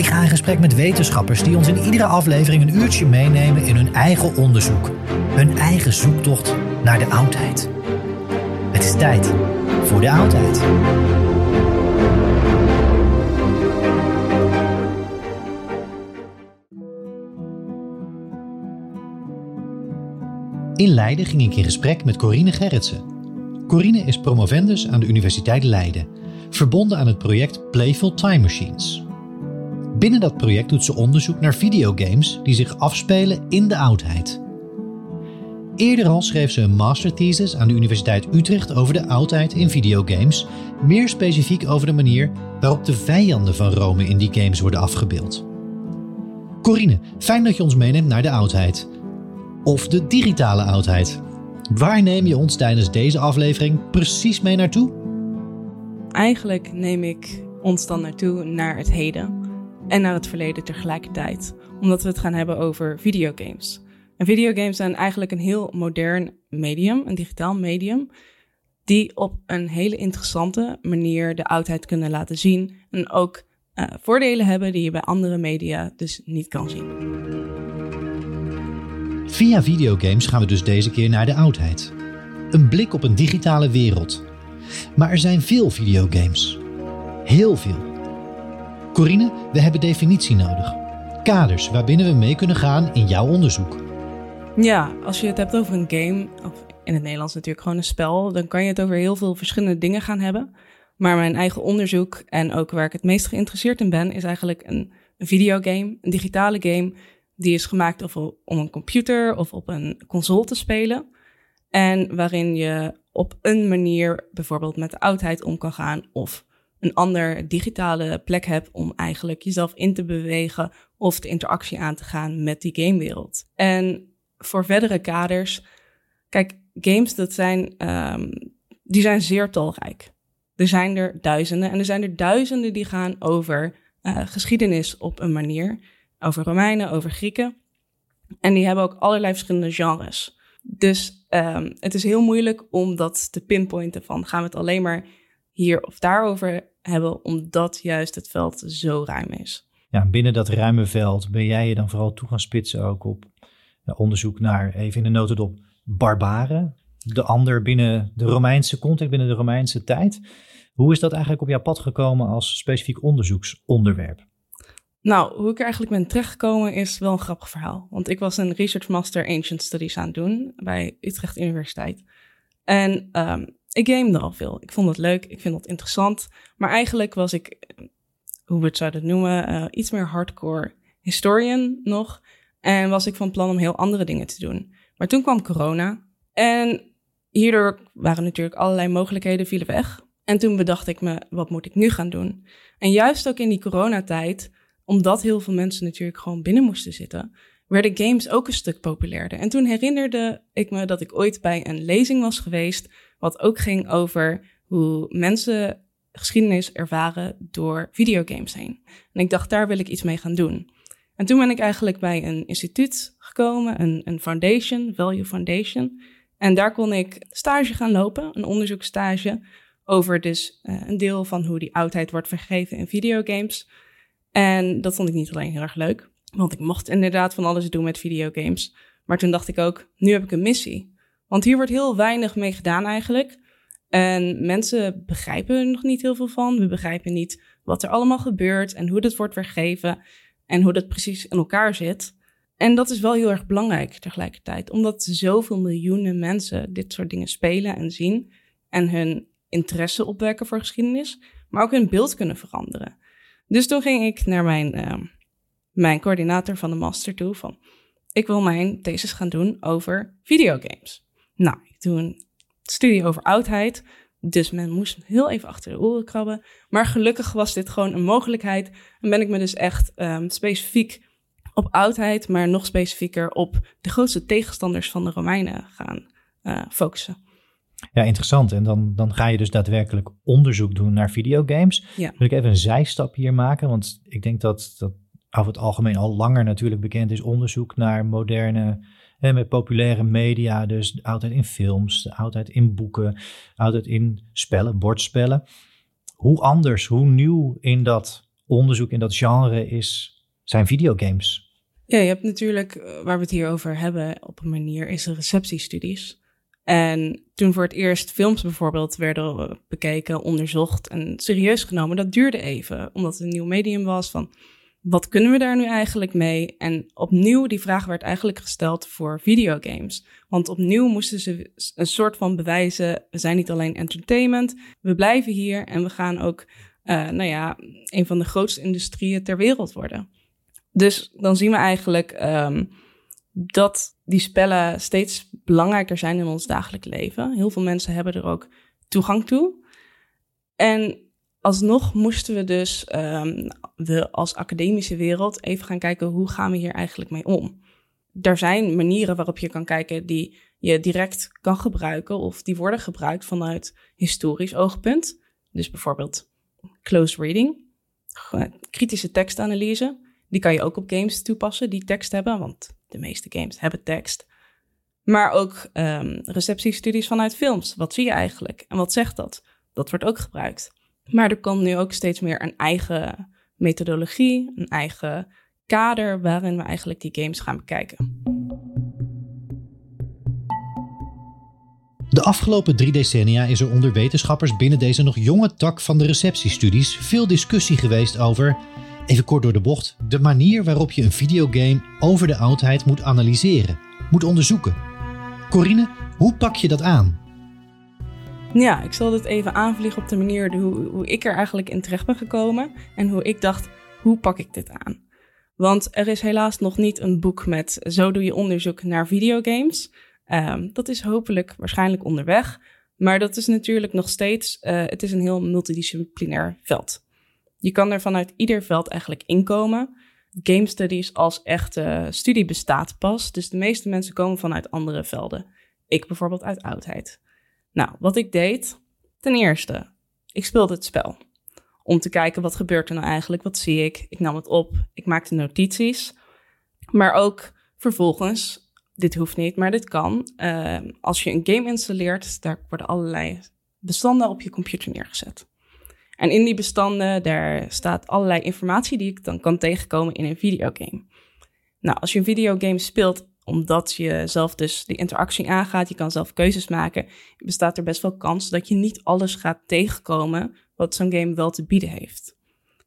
Ik ga in gesprek met wetenschappers die ons in iedere aflevering een uurtje meenemen in hun eigen onderzoek. Hun eigen zoektocht naar de oudheid. Het is tijd voor de oudheid. In Leiden ging ik in gesprek met Corine Gerritsen. Corine is promovendus aan de Universiteit Leiden, verbonden aan het project Playful Time Machines. Binnen dat project doet ze onderzoek naar videogames die zich afspelen in de oudheid. Eerder al schreef ze een masterthesis aan de Universiteit Utrecht over de oudheid in videogames, meer specifiek over de manier waarop de vijanden van Rome in die games worden afgebeeld. Corine, fijn dat je ons meeneemt naar de oudheid. Of de digitale oudheid. Waar neem je ons tijdens deze aflevering precies mee naartoe? Eigenlijk neem ik ons dan naartoe naar het heden en naar het verleden tegelijkertijd, omdat we het gaan hebben over videogames. En videogames zijn eigenlijk een heel modern medium, een digitaal medium, die op een hele interessante manier de oudheid kunnen laten zien en ook uh, voordelen hebben die je bij andere media dus niet kan zien. Via videogames gaan we dus deze keer naar de oudheid. Een blik op een digitale wereld. Maar er zijn veel videogames. Heel veel. Corine, we hebben definitie nodig. Kaders waarbinnen we mee kunnen gaan in jouw onderzoek. Ja, als je het hebt over een game, of in het Nederlands natuurlijk gewoon een spel, dan kan je het over heel veel verschillende dingen gaan hebben. Maar mijn eigen onderzoek en ook waar ik het meest geïnteresseerd in ben, is eigenlijk een, videogame, een digitale game, die is gemaakt of om een computer of op een console te spelen. En waarin je op een manier bijvoorbeeld met de oudheid om kan gaan of een ander digitale plek hebt om eigenlijk jezelf in te bewegen of de interactie aan te gaan met die gamewereld. En voor verdere kaders, kijk, games dat zijn, um, die zijn zeer talrijk. Er zijn er duizenden en er zijn er duizenden die gaan over uh, geschiedenis op een manier, over Romeinen, over Grieken. En die hebben ook allerlei verschillende genres. Dus um, het is heel moeilijk om dat te pinpointen van gaan we het alleen maar hier of daarover hebben, omdat juist het veld zo ruim is. Ja, binnen dat ruime veld ben jij je dan vooral toe gaan spitsen ook op ja, onderzoek naar, even in de notendop, barbaren. De ander binnen de Romeinse context, binnen de Romeinse tijd. Hoe is dat eigenlijk op jouw pad gekomen als specifiek onderzoeksonderwerp? Nou, hoe ik er eigenlijk ben terechtgekomen is wel een grappig verhaal. Want ik was een Research Master Ancient Studies aan het doen bij Utrecht Universiteit. En um, ik gamede al veel. Ik vond het leuk, ik vind het interessant. Maar eigenlijk was ik, hoe we het zouden noemen, uh, iets meer hardcore historian nog. En was ik van plan om heel andere dingen te doen. Maar toen kwam corona. En hierdoor waren natuurlijk allerlei mogelijkheden vielen weg. En toen bedacht ik me, wat moet ik nu gaan doen? En juist ook in die coronatijd, omdat heel veel mensen natuurlijk gewoon binnen moesten zitten, werden games ook een stuk populairder. En toen herinnerde ik me dat ik ooit bij een lezing was geweest, wat ook ging over hoe mensen geschiedenis ervaren door videogames heen. En ik dacht, daar wil ik iets mee gaan doen. En toen ben ik eigenlijk bij een instituut gekomen, een, een foundation, Value Foundation. En daar kon ik stage gaan lopen, een onderzoekstage, over dus uh, een deel van hoe die oudheid wordt vergeven in videogames. En dat vond ik niet alleen heel erg leuk, want ik mocht inderdaad van alles doen met videogames. Maar toen dacht ik ook, nu heb ik een missie. Want hier wordt heel weinig mee gedaan eigenlijk. En mensen begrijpen er nog niet heel veel van. We begrijpen niet wat er allemaal gebeurt en hoe dit wordt vergeven en hoe dat precies in elkaar zit. En dat is wel heel erg belangrijk tegelijkertijd, omdat zoveel miljoenen mensen dit soort dingen spelen en zien en hun interesse opwekken voor geschiedenis, maar ook hun beeld kunnen veranderen. Dus toen ging ik naar mijn, uh, mijn coördinator van de master toe van, ik wil mijn thesis gaan doen over videogames. Nou, ik doe een studie over oudheid, dus men moest heel even achter de oren krabben. Maar gelukkig was dit gewoon een mogelijkheid. En ben ik me dus echt um, specifiek op oudheid, maar nog specifieker op de grootste tegenstanders van de Romeinen gaan uh, focussen. Ja, interessant. En dan, dan ga je dus daadwerkelijk onderzoek doen naar videogames. Ja. Wil ik even een zijstap hier maken? Want ik denk dat dat over het algemeen al langer natuurlijk bekend is onderzoek naar moderne met populaire media, dus altijd in films, altijd in boeken, altijd in spellen, bordspellen. Hoe anders, hoe nieuw in dat onderzoek, in dat genre is, zijn videogames? Ja, je hebt natuurlijk, eh, waar we het hier over hebben op een manier, is de receptiestudies. En toen voor het eerst films bijvoorbeeld werden bekeken, onderzocht en serieus genomen, dat duurde even, omdat het een nieuw medium was van wat kunnen we daar nu eigenlijk mee? En opnieuw, die vraag werd eigenlijk gesteld voor videogames. Want opnieuw moesten ze een soort van bewijzen, we zijn niet alleen entertainment, we blijven hier en we gaan ook, uh, nou ja, een van de grootste industrieën ter wereld worden. Dus dan zien we eigenlijk um, dat die spellen steeds belangrijker zijn in ons dagelijks leven. Heel veel mensen hebben er ook toegang toe. En alsnog moesten we dus um, we als academische wereld even gaan kijken hoe gaan we hier eigenlijk mee om. Er zijn manieren waarop je kan kijken die je direct kan gebruiken of die worden gebruikt vanuit historisch oogpunt. Dus bijvoorbeeld close reading, kritische tekstanalyse. Die kan je ook op games toepassen die tekst hebben, want de meeste games hebben tekst. Maar ook um, receptiestudies vanuit films. Wat zie je eigenlijk en wat zegt dat? Dat wordt ook gebruikt. Maar er komt nu ook steeds meer een eigen methodologie, een eigen kader waarin we eigenlijk die games gaan bekijken. De afgelopen drie decennia is er onder wetenschappers binnen deze nog jonge tak van de receptiestudies veel discussie geweest over, even kort door de bocht, de manier waarop je een videogame over de oudheid moet analyseren, moet onderzoeken. Corine, hoe pak je dat aan? Ja, ik zal dit even aanvliegen op de manier hoe, hoe ik er eigenlijk in terecht ben gekomen. En hoe ik dacht, hoe pak ik dit aan? Want er is helaas nog niet een boek met zo doe je onderzoek naar videogames. Um, dat is hopelijk waarschijnlijk onderweg. Maar dat is natuurlijk nog steeds, uh, het is een heel multidisciplinair veld. Je kan er vanuit ieder veld eigenlijk inkomen. Game studies als echte studie bestaat pas. Dus de meeste mensen komen vanuit andere velden. Ik bijvoorbeeld uit oudheid. Nou, wat ik deed, ten eerste, ik speelde het spel. Om te kijken wat gebeurt er nou eigenlijk, wat zie ik. Ik nam het op, ik maakte notities. Maar ook vervolgens, dit hoeft niet, maar dit kan. Uh, als je een game installeert, daar worden allerlei bestanden op je computer neergezet. En in die bestanden, daar staat allerlei informatie die ik dan kan tegenkomen in een videogame. Nou, als je een videogame speelt, omdat je zelf dus die interactie aangaat, je kan zelf keuzes maken, bestaat er best wel kans dat je niet alles gaat tegenkomen wat zo'n game wel te bieden heeft.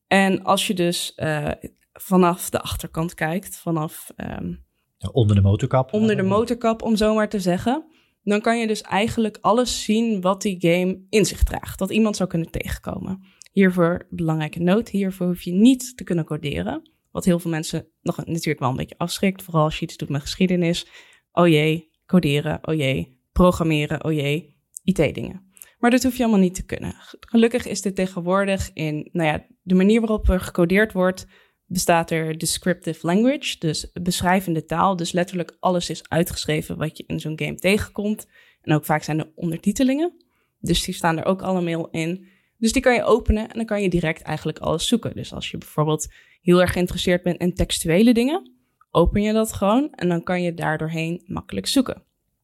En als je dus uh, vanaf de achterkant kijkt, vanaf um, onder de motorkap. Onder de motorkap, om zo maar te zeggen. Dan kan je dus eigenlijk alles zien wat die game in zich draagt. Dat iemand zou kunnen tegenkomen. Hiervoor belangrijke noot: hiervoor hoef je niet te kunnen coderen. Wat heel veel mensen nog natuurlijk wel een beetje afschrikt. Vooral als je iets doet met geschiedenis. Oh jee, coderen. Oh jee, programmeren. Oh jee, IT-dingen. Maar dat hoef je allemaal niet te kunnen. Gelukkig is dit tegenwoordig in, nou ja, de manier waarop er gecodeerd wordt, bestaat er descriptive language, dus beschrijvende taal. Dus letterlijk alles is uitgeschreven wat je in zo'n game tegenkomt. En ook vaak zijn er ondertitelingen. Dus die staan er ook allemaal in. Dus die kan je openen en dan kan je direct eigenlijk alles zoeken. Dus als je bijvoorbeeld heel erg geïnteresseerd bent in textuele dingen, open je dat gewoon en dan kan je daardoorheen makkelijk zoeken.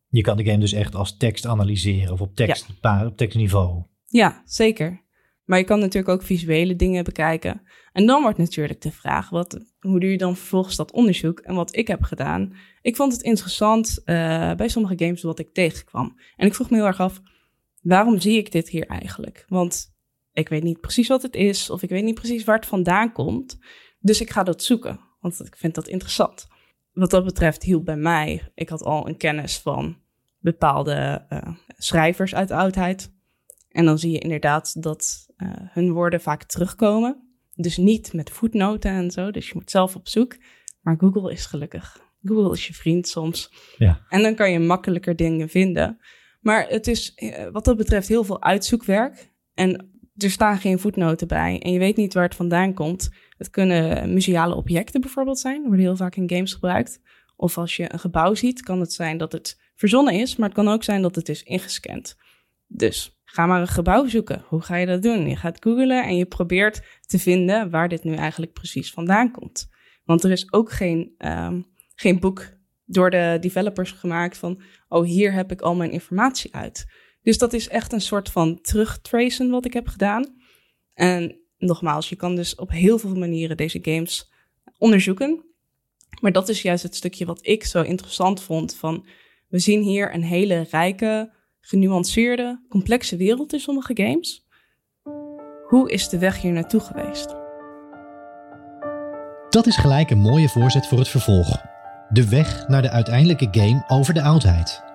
Je kan de game dus echt als tekst analyseren of op, tekst, op tekstniveau. Ja, zeker. Maar je kan natuurlijk ook visuele dingen bekijken. En dan wordt natuurlijk de vraag, wat, hoe doe je dan vervolgens dat onderzoek? En wat ik heb gedaan, ik vond het interessant uh, bij sommige games wat ik tegenkwam. En ik vroeg me heel erg af, waarom zie ik dit hier eigenlijk? Want ik weet niet precies wat het is, of ik weet niet precies waar het vandaan komt. Dus ik ga dat zoeken, want ik vind dat interessant. Wat dat betreft hielp bij mij, ik had al een kennis van bepaalde uh, schrijvers uit de oudheid. En dan zie je inderdaad dat uh, hun woorden vaak terugkomen. Dus niet met voetnoten en zo, dus je moet zelf op zoek. Maar Google is gelukkig. Google is je vriend soms. Ja. En dan kan je makkelijker dingen vinden. Maar het is eh, wat dat betreft heel veel uitzoekwerk. En er staan geen voetnoten bij. En je weet niet waar het vandaan komt. Het kunnen museale objecten bijvoorbeeld zijn. worden heel vaak in games gebruikt. Of als je een gebouw ziet, kan het zijn dat het verzonnen is. Maar het kan ook zijn dat het is ingescand. Dus ga maar een gebouw zoeken. Hoe ga je dat doen? Je gaat googlen en je probeert te vinden waar dit nu eigenlijk precies vandaan komt. Want er is ook geen, um, geen boek door de developers gemaakt van, oh, hier heb ik al mijn informatie uit. Dus dat is echt een soort van terugtracen wat ik heb gedaan. En nogmaals, je kan dus op heel veel manieren deze games onderzoeken. Maar dat is juist het stukje wat ik zo interessant vond van, we zien hier een hele rijke, genuanceerde, complexe wereld in sommige games. Hoe is de weg hier naartoe geweest? Dat is gelijk een mooie voorzet voor het vervolg. De weg naar de uiteindelijke game over de oudheid.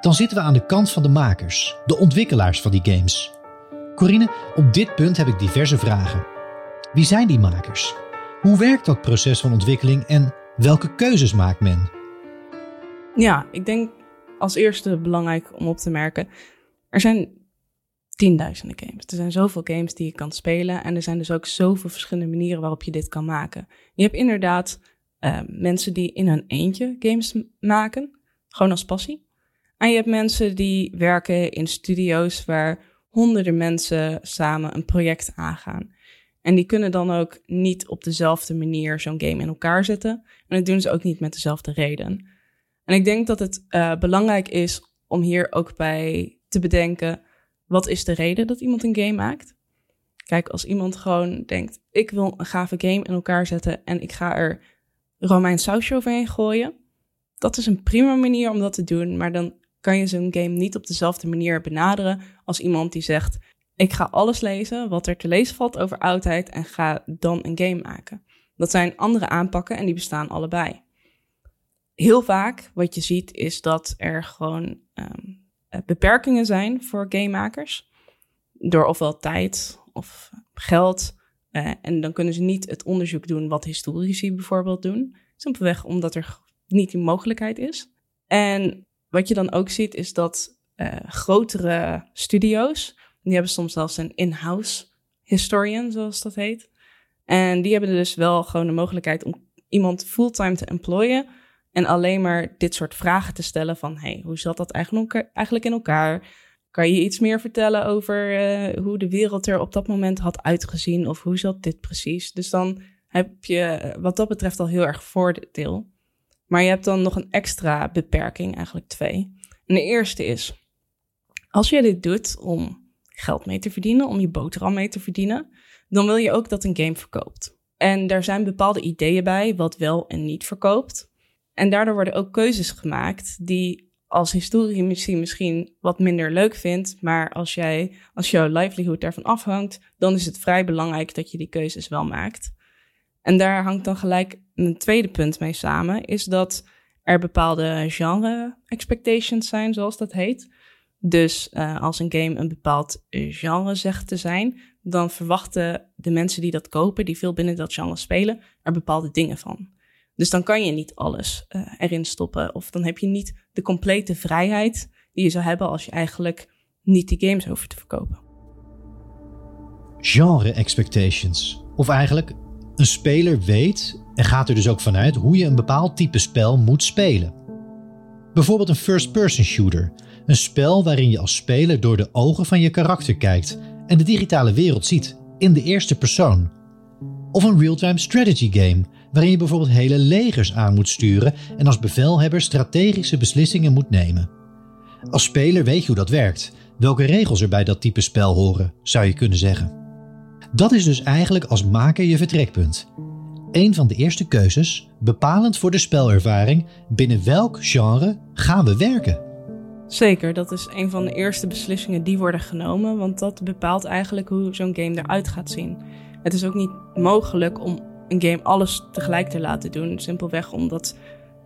Dan zitten we aan de kant van de makers, de ontwikkelaars van die games. Corine, op dit punt heb ik diverse vragen. Wie zijn die makers? Hoe werkt dat proces van ontwikkeling en welke keuzes maakt men? Ja, ik denk als eerste belangrijk om op te merken: er zijn tienduizenden games. Er zijn zoveel games die je kan spelen en er zijn dus ook zoveel verschillende manieren waarop je dit kan maken. Je hebt inderdaad uh, mensen die in hun eentje games maken, gewoon als passie. En je hebt mensen die werken in studio's waar honderden mensen samen een project aangaan. En die kunnen dan ook niet op dezelfde manier zo'n game in elkaar zetten. En dat doen ze ook niet met dezelfde reden. En ik denk dat het uh, belangrijk is om hier ook bij te bedenken: wat is de reden dat iemand een game maakt? Kijk, als iemand gewoon denkt: ik wil een gave game in elkaar zetten en ik ga er Romein sausje overheen gooien. Dat is een prima manier om dat te doen, maar dan kan je zo'n game niet op dezelfde manier benaderen als iemand die zegt: Ik ga alles lezen wat er te lezen valt over oudheid en ga dan een game maken. Dat zijn andere aanpakken en die bestaan allebei. Heel vaak wat je ziet is dat er gewoon um, beperkingen zijn voor gamemakers. Door ofwel tijd of geld uh, en dan kunnen ze niet het onderzoek doen wat historici bijvoorbeeld doen. Simpelweg omdat er niet die mogelijkheid is. En wat je dan ook ziet is dat uh, grotere studio's, die hebben soms zelfs een in-house historian, zoals dat heet. En die hebben dus wel gewoon de mogelijkheid om iemand fulltime te employen en alleen maar dit soort vragen te stellen van, hey, hoe zat dat eigenlijk in elkaar? Kan je iets meer vertellen over uh, hoe de wereld er op dat moment had uitgezien of hoe zat dit precies? Dus dan heb je eh, wat dat betreft al heel erg voordeel. Maar je hebt dan nog een extra beperking, eigenlijk twee. En de eerste is, als je dit doet om geld mee te verdienen, om je boterham mee te verdienen, dan wil je ook dat een game verkoopt. En daar zijn bepaalde ideeën bij wat wel en niet verkoopt. En daardoor worden ook keuzes gemaakt die als historie misschien, misschien wat minder leuk vindt. Maar als, jij, als jouw livelihood daarvan afhangt, dan is het vrij belangrijk dat je die keuzes wel maakt. En daar hangt dan gelijk een tweede punt mee samen, is dat er bepaalde genre expectations zijn, zoals dat heet. Dus uh, als een game een bepaald genre zegt te zijn, dan verwachten de mensen die dat kopen, die veel binnen dat genre spelen, er bepaalde dingen van. Dus dan kan je niet alles uh, erin stoppen. Of dan heb je niet de complete vrijheid die je zou hebben als je eigenlijk niet die games hoeven te verkopen. Genre expectations. Of eigenlijk, een speler weet en gaat er dus ook vanuit hoe je een bepaald type spel moet spelen. Bijvoorbeeld een first-person shooter, een spel waarin je als speler door de ogen van je karakter kijkt en de digitale wereld ziet in de eerste persoon. Of een real-time strategy game, waarin je bijvoorbeeld hele legers aan moet sturen en als bevelhebber strategische beslissingen moet nemen. Als speler weet je hoe dat werkt, welke regels er bij dat type spel horen, zou je kunnen zeggen. Dat is dus eigenlijk als maker je vertrekpunt. Een van de eerste keuzes, bepalend voor de spelervaring binnen welk genre gaan we werken. Zeker, dat is een van de eerste beslissingen die worden genomen, want dat bepaalt eigenlijk hoe zo'n game eruit gaat zien. Het is ook niet mogelijk om een game alles tegelijk te laten doen, simpelweg omdat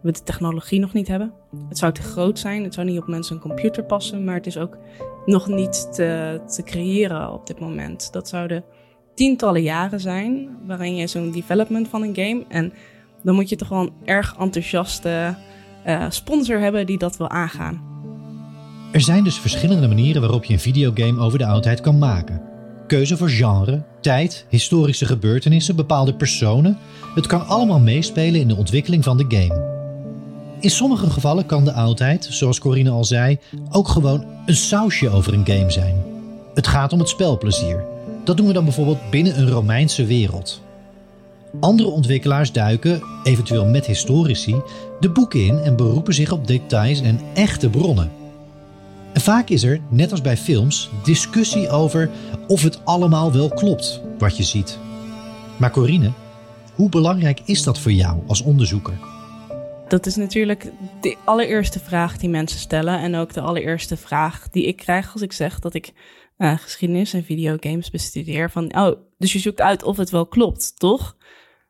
we de technologie nog niet hebben. Het zou te groot zijn, het zou niet op mensen een computer passen, maar het is ook nog niet te, te creëren op dit moment. Dat zouden tientallen jaren zijn waarin je zo'n development van een game en dan moet je toch wel een erg enthousiaste uh, sponsor hebben die dat wil aangaan. Er zijn dus verschillende manieren waarop je een videogame over de oudheid kan maken. Keuze voor genre, tijd, historische gebeurtenissen, bepaalde personen. Het kan allemaal meespelen in de ontwikkeling van de game. In sommige gevallen kan de oudheid, zoals Corine al zei, ook gewoon een sausje over een game zijn. Het gaat om het spelplezier. Dat doen we dan bijvoorbeeld binnen een Romeinse wereld. Andere ontwikkelaars duiken, eventueel met historici, de boeken in en beroepen zich op details en echte bronnen. En vaak is er, net als bij films, discussie over of het allemaal wel klopt wat je ziet. Maar Corine, hoe belangrijk is dat voor jou als onderzoeker? Dat is natuurlijk de allereerste vraag die mensen stellen. En ook de allereerste vraag die ik krijg als ik zeg dat ik uh, geschiedenis en videogames bestudeer. Van, oh, dus je zoekt uit of het wel klopt, toch?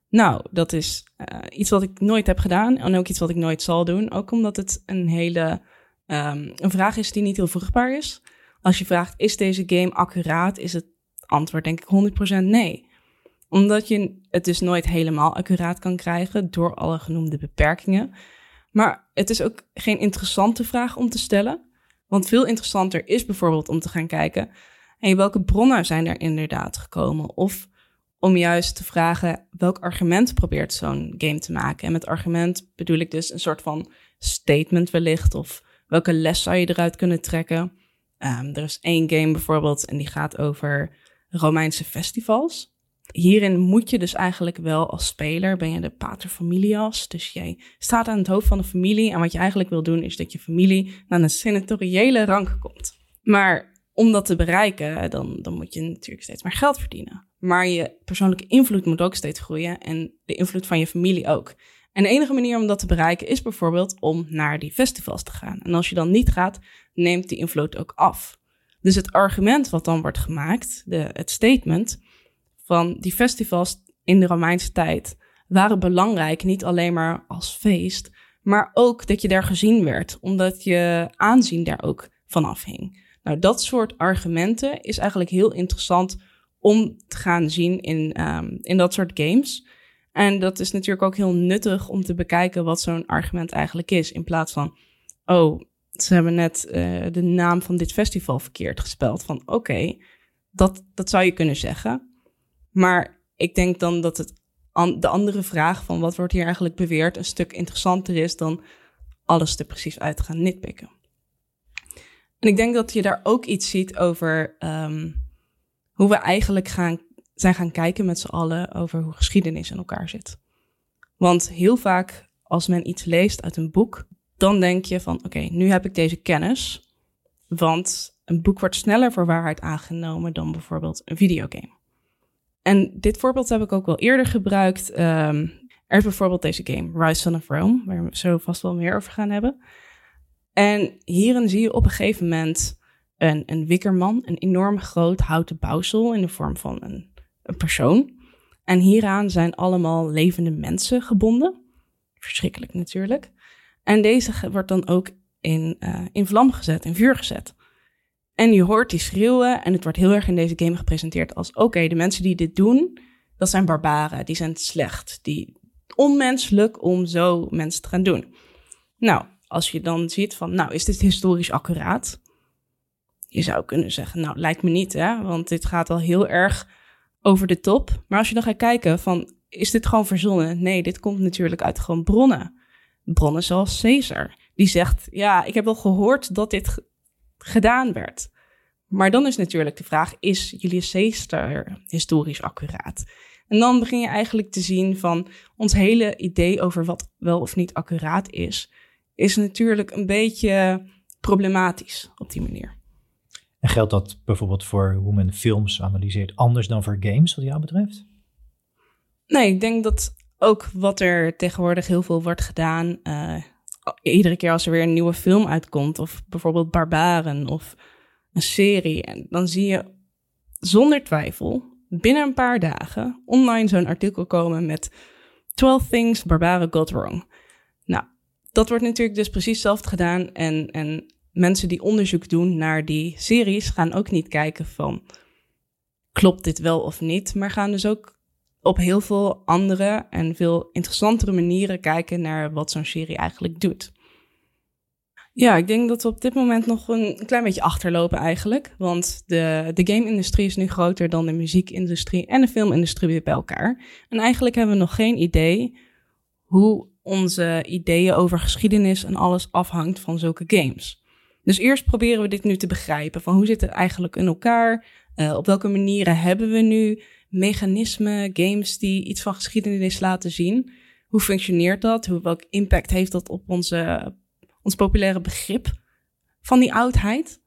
Nou, dat is uh, iets wat ik nooit heb gedaan en ook iets wat ik nooit zal doen. Ook omdat het een hele um, een vraag is die niet heel vruchtbaar is. Als je vraagt, is deze game accuraat? Is het antwoord denk ik 100% nee. Omdat je het dus nooit helemaal accuraat kan krijgen door alle genoemde beperkingen. Maar het is ook geen interessante vraag om te stellen. Want veel interessanter is bijvoorbeeld om te gaan kijken, hey, welke bronnen zijn er inderdaad gekomen? Of om juist te vragen, welk argument probeert zo'n game te maken? En met argument bedoel ik dus een soort van statement wellicht, of welke les zou je eruit kunnen trekken? Um, er is één game bijvoorbeeld en die gaat over Romeinse festivals. Hierin moet je dus eigenlijk wel als speler, ben je de pater familias. Dus jij staat aan het hoofd van de familie. En wat je eigenlijk wil doen, is dat je familie naar een senatoriële rank komt. Maar om dat te bereiken, dan, dan moet je natuurlijk steeds meer geld verdienen. Maar je persoonlijke invloed moet ook steeds groeien en de invloed van je familie ook. En de enige manier om dat te bereiken is bijvoorbeeld om naar die festivals te gaan. En als je dan niet gaat, neemt die invloed ook af. Dus het argument wat dan wordt gemaakt, de, het statement van die festivals in de Romeinse tijd waren belangrijk, niet alleen maar als feest, maar ook dat je daar gezien werd, omdat je aanzien daar ook van afhing. Nou, dat soort argumenten is eigenlijk heel interessant om te gaan zien in, um, in dat soort games. En dat is natuurlijk ook heel nuttig om te bekijken wat zo'n argument eigenlijk is. In plaats van, oh, ze hebben net uh, de naam van dit festival verkeerd gespeld. Van oké, dat, dat zou je kunnen zeggen. Maar ik denk dan dat het de andere vraag van wat wordt hier eigenlijk beweerd een stuk interessanter is dan alles er precies uit gaan nitpikken. En ik denk dat je daar ook iets ziet over um, hoe we eigenlijk gaan zijn gaan kijken met z'n allen over hoe geschiedenis in elkaar zit. Want heel vaak als men iets leest uit een boek, dan denk je van oké, nu heb ik deze kennis. Want een boek wordt sneller voor waarheid aangenomen dan bijvoorbeeld een videogame. En dit voorbeeld heb ik ook wel eerder gebruikt. Um, er is bijvoorbeeld deze game, Rise of Rome, waar we zo vast wel meer over gaan hebben. En hierin zie je op een gegeven moment een, een wikkerman, een enorm groot houten bouwsel in de vorm van een een persoon. En hieraan zijn allemaal levende mensen gebonden. Verschrikkelijk natuurlijk. En deze wordt dan ook in, uh, in vlam gezet, in vuur gezet. En je hoort die schreeuwen en het wordt heel erg in deze game gepresenteerd als... oké, de mensen die dit doen, dat zijn barbaren, die zijn slecht. Die onmenselijk om zo mensen te gaan doen. Nou, als je dan ziet van, nou, is dit historisch accuraat? Je zou kunnen zeggen, nou, lijkt me niet, hè? Want dit gaat al heel erg over de top. Maar als je dan gaat kijken van, is dit gewoon verzonnen? Nee, dit komt natuurlijk uit gewoon bronnen. Bronnen zoals Caesar. Die zegt, ja, ik heb wel gehoord dat dit gedaan werd. Maar dan is natuurlijk de vraag, is Julius Caesar historisch accuraat? En dan begin je eigenlijk te zien van ons hele idee over wat wel of niet accuraat is, is natuurlijk een beetje problematisch op die manier. En geldt dat bijvoorbeeld voor hoe men films analyseert anders dan voor games, wat jou betreft? Nee, ik denk dat ook wat er tegenwoordig heel veel wordt gedaan, uh, iedere keer als er weer een nieuwe film uitkomt, of bijvoorbeeld Barbaren of een serie, en dan zie je zonder twijfel binnen een paar dagen online zo'n artikel komen met 12 things Barbaren got wrong. Nou, dat wordt natuurlijk dus precies hetzelfde gedaan en, en mensen die onderzoek doen naar die series gaan ook niet kijken van klopt dit wel of niet, maar gaan dus ook op heel veel andere en veel interessantere manieren kijken naar wat zo'n serie eigenlijk doet. Ja, ik denk dat we op dit moment nog een klein beetje achterlopen eigenlijk. Want de, de game-industrie is nu groter dan de muziekindustrie en de filmindustrie weer bij elkaar. En eigenlijk hebben we nog geen idee hoe onze ideeën over geschiedenis en alles afhangt van zulke games. Dus eerst proberen we dit nu te begrijpen. Van hoe zit het eigenlijk in elkaar? Uh, op welke manieren hebben we nu mechanismen, games die iets van geschiedenis laten zien? Hoe functioneert dat? Hoe, welk impact heeft dat op onze, ons populaire begrip van die oudheid?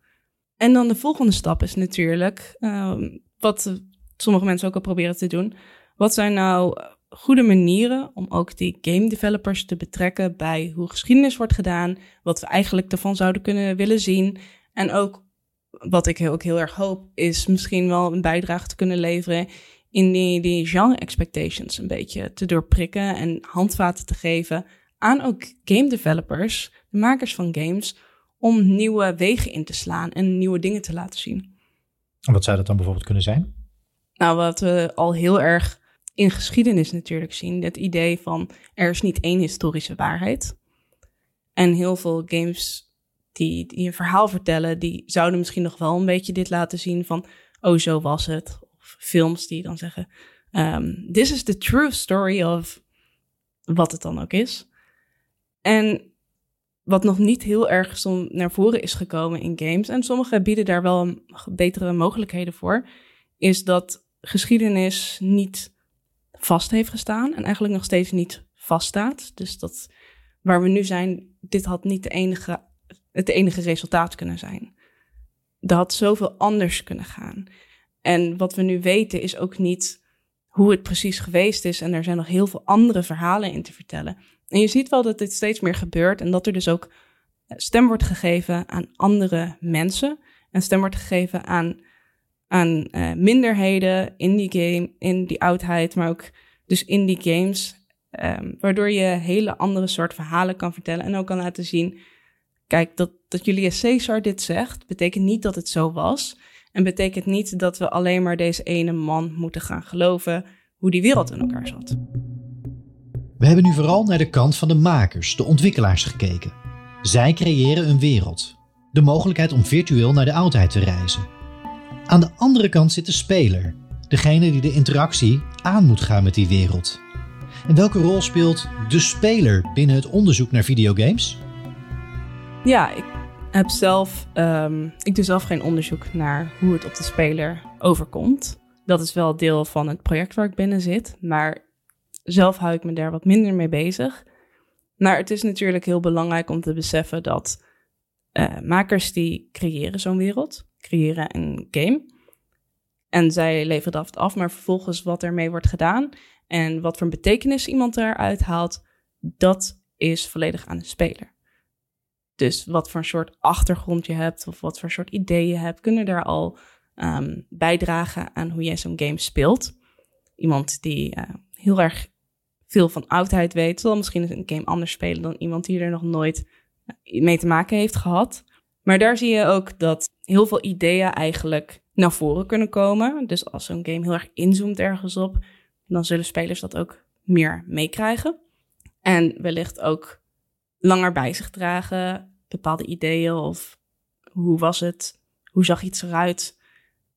En dan de volgende stap is natuurlijk, uh, wat sommige mensen ook al proberen te doen. Wat zijn nou goede manieren om ook die game developers te betrekken bij hoe geschiedenis wordt gedaan, wat we eigenlijk ervan zouden kunnen willen zien. En ook, wat ik ook heel erg hoop, is misschien wel een bijdrage te kunnen leveren in die, die genre expectations een beetje te doorprikken en handvaten te geven aan ook game developers, de makers van games, om nieuwe wegen in te slaan en nieuwe dingen te laten zien. En wat zou dat dan bijvoorbeeld kunnen zijn? Nou, wat we al heel erg in geschiedenis natuurlijk zien. Het idee van er is niet één historische waarheid. En heel veel games die, die een verhaal vertellen, die zouden misschien nog wel een beetje dit laten zien van, oh zo was het. Of films die dan zeggen, um, this is the true story of wat het dan ook is. En wat nog niet heel erg naar voren is gekomen in games, en sommige bieden daar wel betere mogelijkheden voor, is dat geschiedenis niet vast heeft gestaan en eigenlijk nog steeds niet vaststaat. Dus dat waar we nu zijn, dit had niet de enige, het enige resultaat kunnen zijn. Er had zoveel anders kunnen gaan. En wat we nu weten is ook niet hoe het precies geweest is. En er zijn nog heel veel andere verhalen in te vertellen. En je ziet wel dat dit steeds meer gebeurt en dat er dus ook stem wordt gegeven aan andere mensen. En stem wordt gegeven aan aan uh, minderheden in die game, in die oudheid, maar ook dus in die games. Um, waardoor je hele andere soort verhalen kan vertellen en ook kan laten zien. Kijk, dat, dat Julius Caesar dit zegt, betekent niet dat het zo was. En betekent niet dat we alleen maar deze ene man moeten gaan geloven hoe die wereld in elkaar zat. We hebben nu vooral naar de kant van de makers, de ontwikkelaars gekeken. Zij creëren een wereld. De mogelijkheid om virtueel naar de oudheid te reizen. Aan de andere kant zit de speler, degene die de interactie aan moet gaan met die wereld. En welke rol speelt de speler binnen het onderzoek naar videogames? Ja, ik heb zelf, um, ik doe zelf geen onderzoek naar hoe het op de speler overkomt. Dat is wel deel van het project waar ik binnen zit, maar zelf hou ik me daar wat minder mee bezig. Maar het is natuurlijk heel belangrijk om te beseffen dat uh, makers die creëren zo'n wereld creëren een game. En zij leveren dat af, maar vervolgens wat ermee wordt gedaan en wat voor betekenis iemand eruit haalt, dat is volledig aan de speler. Dus wat voor soort achtergrond je hebt of wat voor soort ideeën je hebt, kunnen daar al um, bijdragen aan hoe jij zo'n game speelt. Iemand die uh, heel erg veel van oudheid weet, zal misschien een game anders spelen dan iemand die er nog nooit eh, mee te maken heeft gehad. Maar daar zie je ook dat heel veel ideeën eigenlijk naar voren kunnen komen. Dus als zo'n game heel erg inzoomt ergens op, dan zullen spelers dat ook meer meekrijgen. En wellicht ook langer bij zich dragen, bepaalde ideeën of hoe was het hoe zag iets eruit?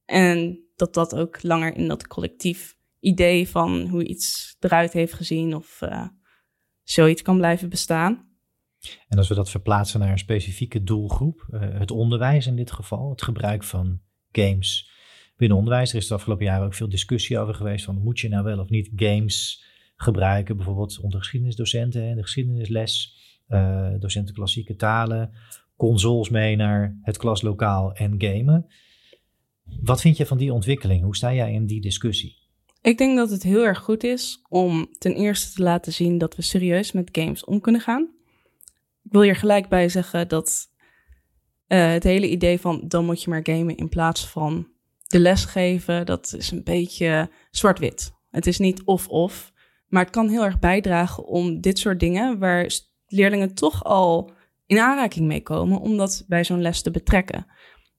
En dat dat ook langer in dat collectief idee van hoe iets eruit heeft gezien of uh, zoiets kan blijven bestaan. En als we dat verplaatsen naar een specifieke doelgroep, uh, het onderwijs in dit geval, het gebruik van games binnen onderwijs. Er is de afgelopen jaren ook veel discussie over geweest van moet je nou wel of niet games gebruiken, bijvoorbeeld onder geschiedenisdocenten in de geschiedenisles, uh, docenten klassieke talen, consoles mee naar het klaslokaal en gamen. Wat vind je van die ontwikkeling? Hoe sta jij in die discussie? Ik denk dat het heel erg goed is om ten eerste te laten zien dat we serieus met games om kunnen gaan. Ik wil hier gelijk bij zeggen dat uh, het hele idee van dan moet je maar gamen in plaats van de les geven, dat is een beetje zwart-wit. Het is niet of-of, maar het kan heel erg bijdragen om dit soort dingen, waar leerlingen toch al in aanraking mee komen, om dat bij zo'n les te betrekken.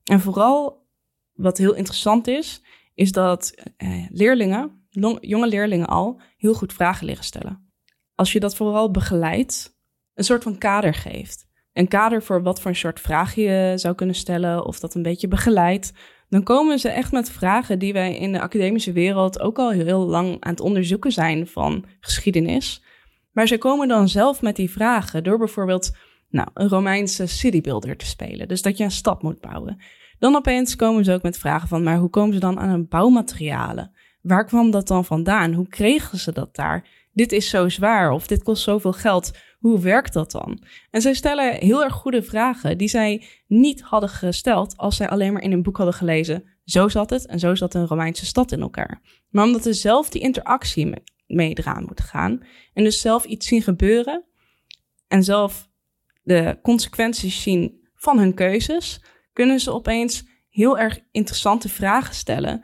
En vooral wat heel interessant is, is dat eh, leerlingen, jonge leerlingen al, heel goed vragen leren stellen. Als je dat vooral begeleidt, een soort van kader geeft. Een kader voor wat voor een soort vraag je zou kunnen stellen, of dat een beetje begeleidt, dan komen ze echt met vragen die wij in de academische wereld ook al heel lang aan het onderzoeken zijn van geschiedenis. Maar ze komen dan zelf met die vragen door bijvoorbeeld nou, een Romeinse citybuilder te spelen. Dus dat je een stad moet bouwen. Dan opeens komen ze ook met vragen van, maar hoe komen ze dan aan hun bouwmaterialen? Waar kwam dat dan vandaan? Hoe kregen ze dat daar? Dit is zo zwaar of dit kost zoveel geld. Hoe werkt dat dan? En zij stellen heel erg goede vragen die zij niet hadden gesteld als zij alleen maar in een boek hadden gelezen. Zo zat het en zo zat een Romeinse stad in elkaar. Maar omdat ze zelf die interactie mee eraan moeten gaan en dus zelf iets zien gebeuren en zelf de consequenties zien van hun keuzes, kunnen ze opeens heel erg interessante vragen stellen.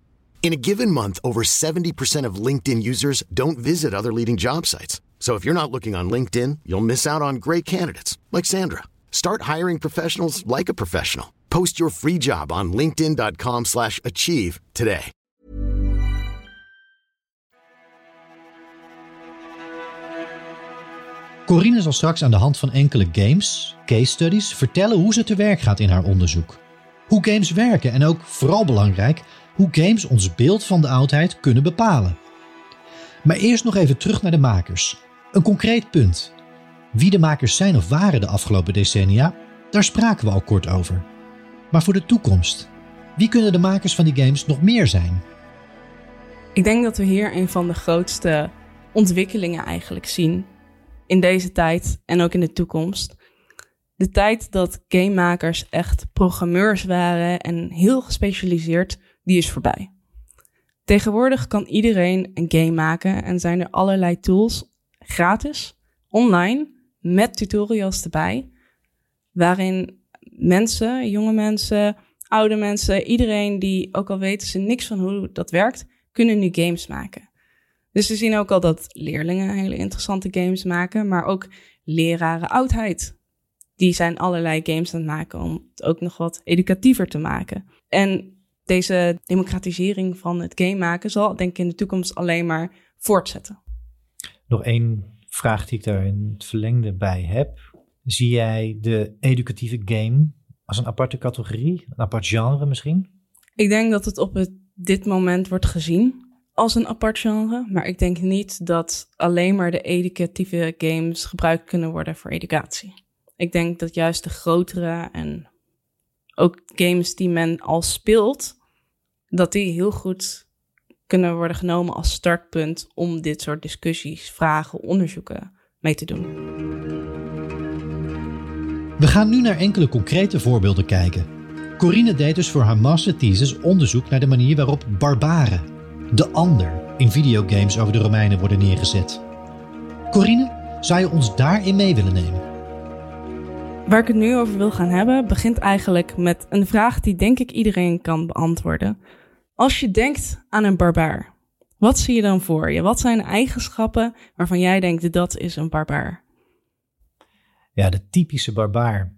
In a given month, over 70% of LinkedIn users don't visit other leading job sites. So if you're not looking on LinkedIn, you'll miss out on great candidates like Sandra. Start hiring professionals like a professional. Post your free job on linkedin.com/achieve today. Corine zal straks aan de hand van enkele games, case studies, vertellen hoe ze te werk gaat in haar onderzoek. Hoe games werken en ook vooral belangrijk hoe games ons beeld van de oudheid kunnen bepalen. Maar eerst nog even terug naar de makers. Een concreet punt. Wie de makers zijn of waren de afgelopen decennia, daar spraken we al kort over. Maar voor de toekomst, wie kunnen de makers van die games nog meer zijn? Ik denk dat we hier een van de grootste ontwikkelingen eigenlijk zien in deze tijd en ook in de toekomst. De tijd dat gamemakers echt programmeurs waren en heel gespecialiseerd die is voorbij. Tegenwoordig kan iedereen een game maken en zijn er allerlei tools gratis, online, met tutorials erbij, waarin mensen, jonge mensen, oude mensen, iedereen die ook al weten ze niks van hoe dat werkt, kunnen nu games maken. Dus we zien ook al dat leerlingen hele interessante games maken, maar ook leraren oudheid. Die zijn allerlei games aan het maken om het ook nog wat educatiever te maken. En deze democratisering van het game maken zal, denk ik, in de toekomst alleen maar voortzetten. Nog één vraag die ik daar in het verlengde bij heb. Zie jij de educatieve game als een aparte categorie, een apart genre misschien? Ik denk dat het op het, dit moment wordt gezien als een apart genre, maar ik denk niet dat alleen maar de educatieve games gebruikt kunnen worden voor educatie. Ik denk dat juist de grotere en ook games die men al speelt, dat die heel goed kunnen worden genomen als startpunt om dit soort discussies, vragen, onderzoeken mee te doen. We gaan nu naar enkele concrete voorbeelden kijken. Corine deed dus voor haar masterthesis onderzoek naar de manier waarop barbaren, de ander, in videogames over de Romeinen worden neergezet. Corine, zou je ons daarin mee willen nemen? Waar ik het nu over wil gaan hebben, begint eigenlijk met een vraag die denk ik iedereen kan beantwoorden. Als je denkt aan een barbaar, wat zie je dan voor je? Wat zijn eigenschappen waarvan jij denkt dat is een barbaar? Ja, de typische barbaar.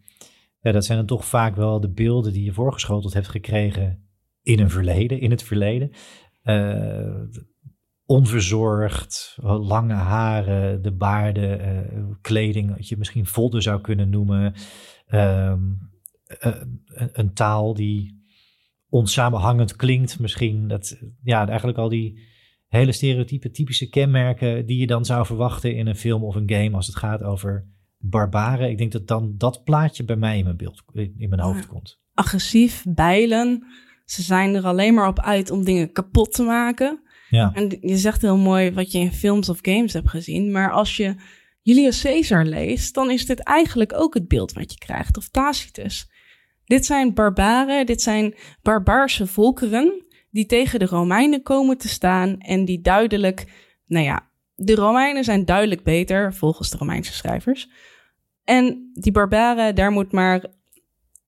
Ja, dat zijn dan toch vaak wel de beelden die je voorgeschoteld hebt gekregen in een verleden, in het verleden. Uh, onverzorgd, lange haren, de baarden, uh, kleding, wat je misschien vodden zou kunnen noemen. Uh, een, een, taal die onsamenhangend klinkt misschien. Dat, ja, eigenlijk al die hele stereotype, typische kenmerken die je dan zou verwachten in een film of een game als het gaat over barbaren. Ik denk dat dan dat plaatje bij mij in mijn beeld, in mijn hoofd komt. Agressief, bijlen. Ze zijn er alleen maar op uit om dingen kapot te maken. Ja. En je zegt heel mooi wat je in films of games hebt gezien. Maar als je Julius Caesar leest, dan is dit eigenlijk ook het beeld wat je krijgt. Of Tacitus. Dit zijn barbaren, dit zijn barbaarse volkeren die tegen de Romeinen komen te staan en die duidelijk, nou ja, de Romeinen zijn duidelijk beter volgens de Romeinse schrijvers. En die barbaren, daar moet maar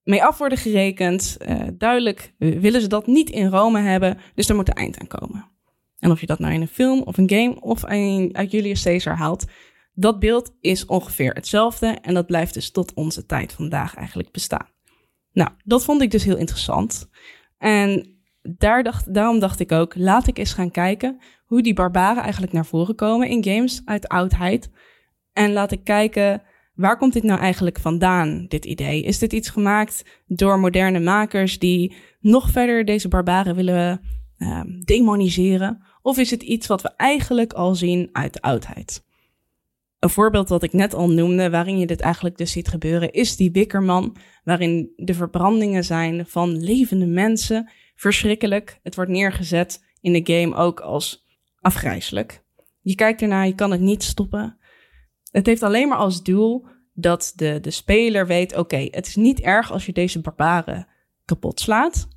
mee af worden gerekend. Uh, duidelijk willen ze dat niet in Rome hebben, dus er moet een eind aan komen. En of je dat nou in een film of een game of uit Julius Caesar haalt, dat beeld is ongeveer hetzelfde en dat blijft dus tot onze tijd vandaag eigenlijk bestaan. Nou, dat vond ik dus heel interessant. En daar dacht, daarom dacht ik ook, laat ik eens gaan kijken hoe die barbaren eigenlijk naar voren komen in games uit oudheid. En laat ik kijken, waar komt dit nou eigenlijk vandaan, dit idee? Is dit iets gemaakt door moderne makers die nog verder deze barbaren willen uh, demoniseren? Of is het iets wat we eigenlijk al zien uit de oudheid? Een voorbeeld dat ik net al noemde, waarin je dit eigenlijk dus ziet gebeuren, is die Wikkerman, waarin de verbrandingen zijn van levende mensen. Verschrikkelijk. Het wordt neergezet in de game ook als afgrijzelijk. Je kijkt ernaar, je kan het niet stoppen. Het heeft alleen maar als doel dat de, de speler weet: oké, het is niet erg als je deze barbaren kapot slaat.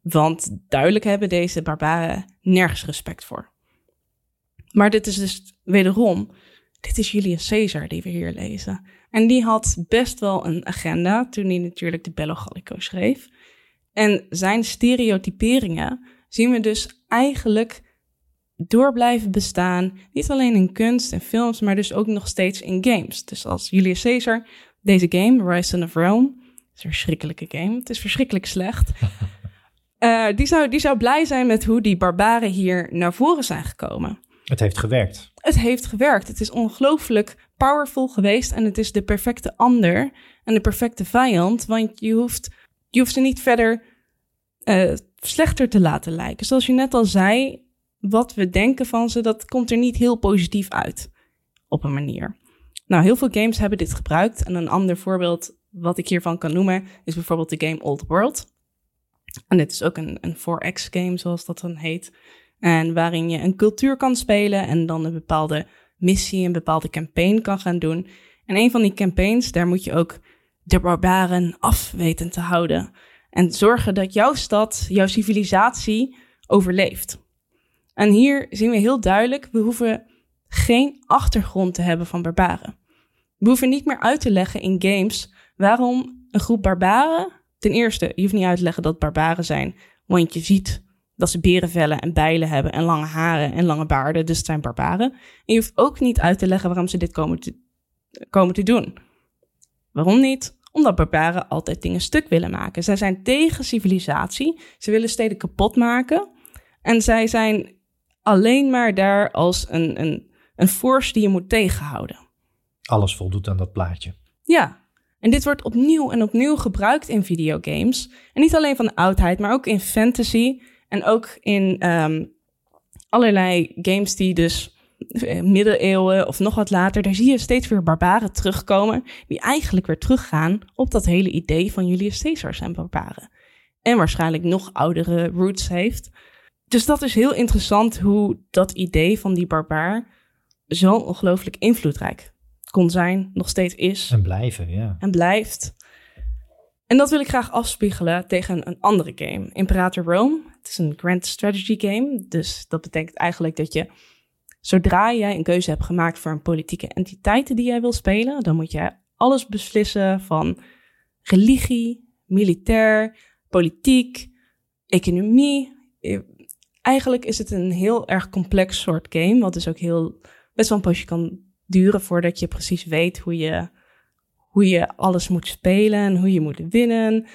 Want duidelijk hebben deze barbaren nergens respect voor. Maar dit is dus wederom, dit is Julius Caesar die we hier lezen. En die had best wel een agenda toen hij natuurlijk de Bello Gallico schreef. En zijn stereotyperingen zien we dus eigenlijk door blijven bestaan. Niet alleen in kunst en films, maar dus ook nog steeds in games. Dus als Julius Caesar, deze game, Rise of Rome, is een verschrikkelijke game. Het is verschrikkelijk slecht. Uh, die, zou, die zou blij zijn met hoe die barbaren hier naar voren zijn gekomen. Het heeft gewerkt. Het heeft gewerkt. Het is ongelooflijk powerful geweest en het is de perfecte ander en de perfecte vijand, want je hoeft, je hoeft ze niet verder uh, slechter te laten lijken. Zoals je net al zei, wat we denken van ze, dat komt er niet heel positief uit op een manier. Nou, heel veel games hebben dit gebruikt en een ander voorbeeld wat ik hiervan kan noemen is bijvoorbeeld de game Old World. En dit is ook een, een 4X game, zoals dat dan heet. En waarin je een cultuur kan spelen en dan een bepaalde missie, een bepaalde campaign kan gaan doen. En een van die campaigns, daar moet je ook de barbaren af weten te houden. En zorgen dat jouw stad, jouw civilisatie overleeft. En hier zien we heel duidelijk, we hoeven geen achtergrond te hebben van barbaren. We hoeven niet meer uit te leggen in games waarom een groep barbaren Ten eerste, je hoeft niet uit te leggen dat barbaren zijn, want je ziet dat ze berenvellen en bijlen hebben en lange haren en lange baarden, dus het zijn barbaren. En je hoeft ook niet uit te leggen waarom ze dit komen te, komen te doen. Waarom niet? Omdat barbaren altijd dingen stuk willen maken. Zij zijn tegen civilisatie, ze willen steden kapot maken en zij zijn alleen maar daar als een, een, een force die je moet tegenhouden. Alles voldoet aan dat plaatje. Ja, en dit wordt opnieuw en opnieuw gebruikt in videogames. En niet alleen van de oudheid, maar ook in fantasy. En ook in um, allerlei games die dus eh, middeleeuwen of nog wat later, daar zie je steeds weer barbaren terugkomen. Die eigenlijk weer teruggaan op dat hele idee van Julius Caesar zijn barbaren. En waarschijnlijk nog oudere roots heeft. dus dat is heel interessant hoe dat idee van die barbaar zo ongelooflijk invloedrijk kon zijn, nog steeds is. En blijven, ja. En blijft. En dat wil ik graag afspiegelen tegen een andere game, Imperator Rome. Het is een grand strategy game, dus dat betekent eigenlijk dat je, zodra jij een keuze hebt gemaakt voor een politieke entiteit die jij wil spelen, dan moet je alles beslissen van religie, militair, politiek, economie. Eigenlijk is het een heel erg complex soort game, wat dus ook heel best wel een poosje kan duren voordat je precies weet hoe je, hoe je alles moet spelen en hoe je moet winnen.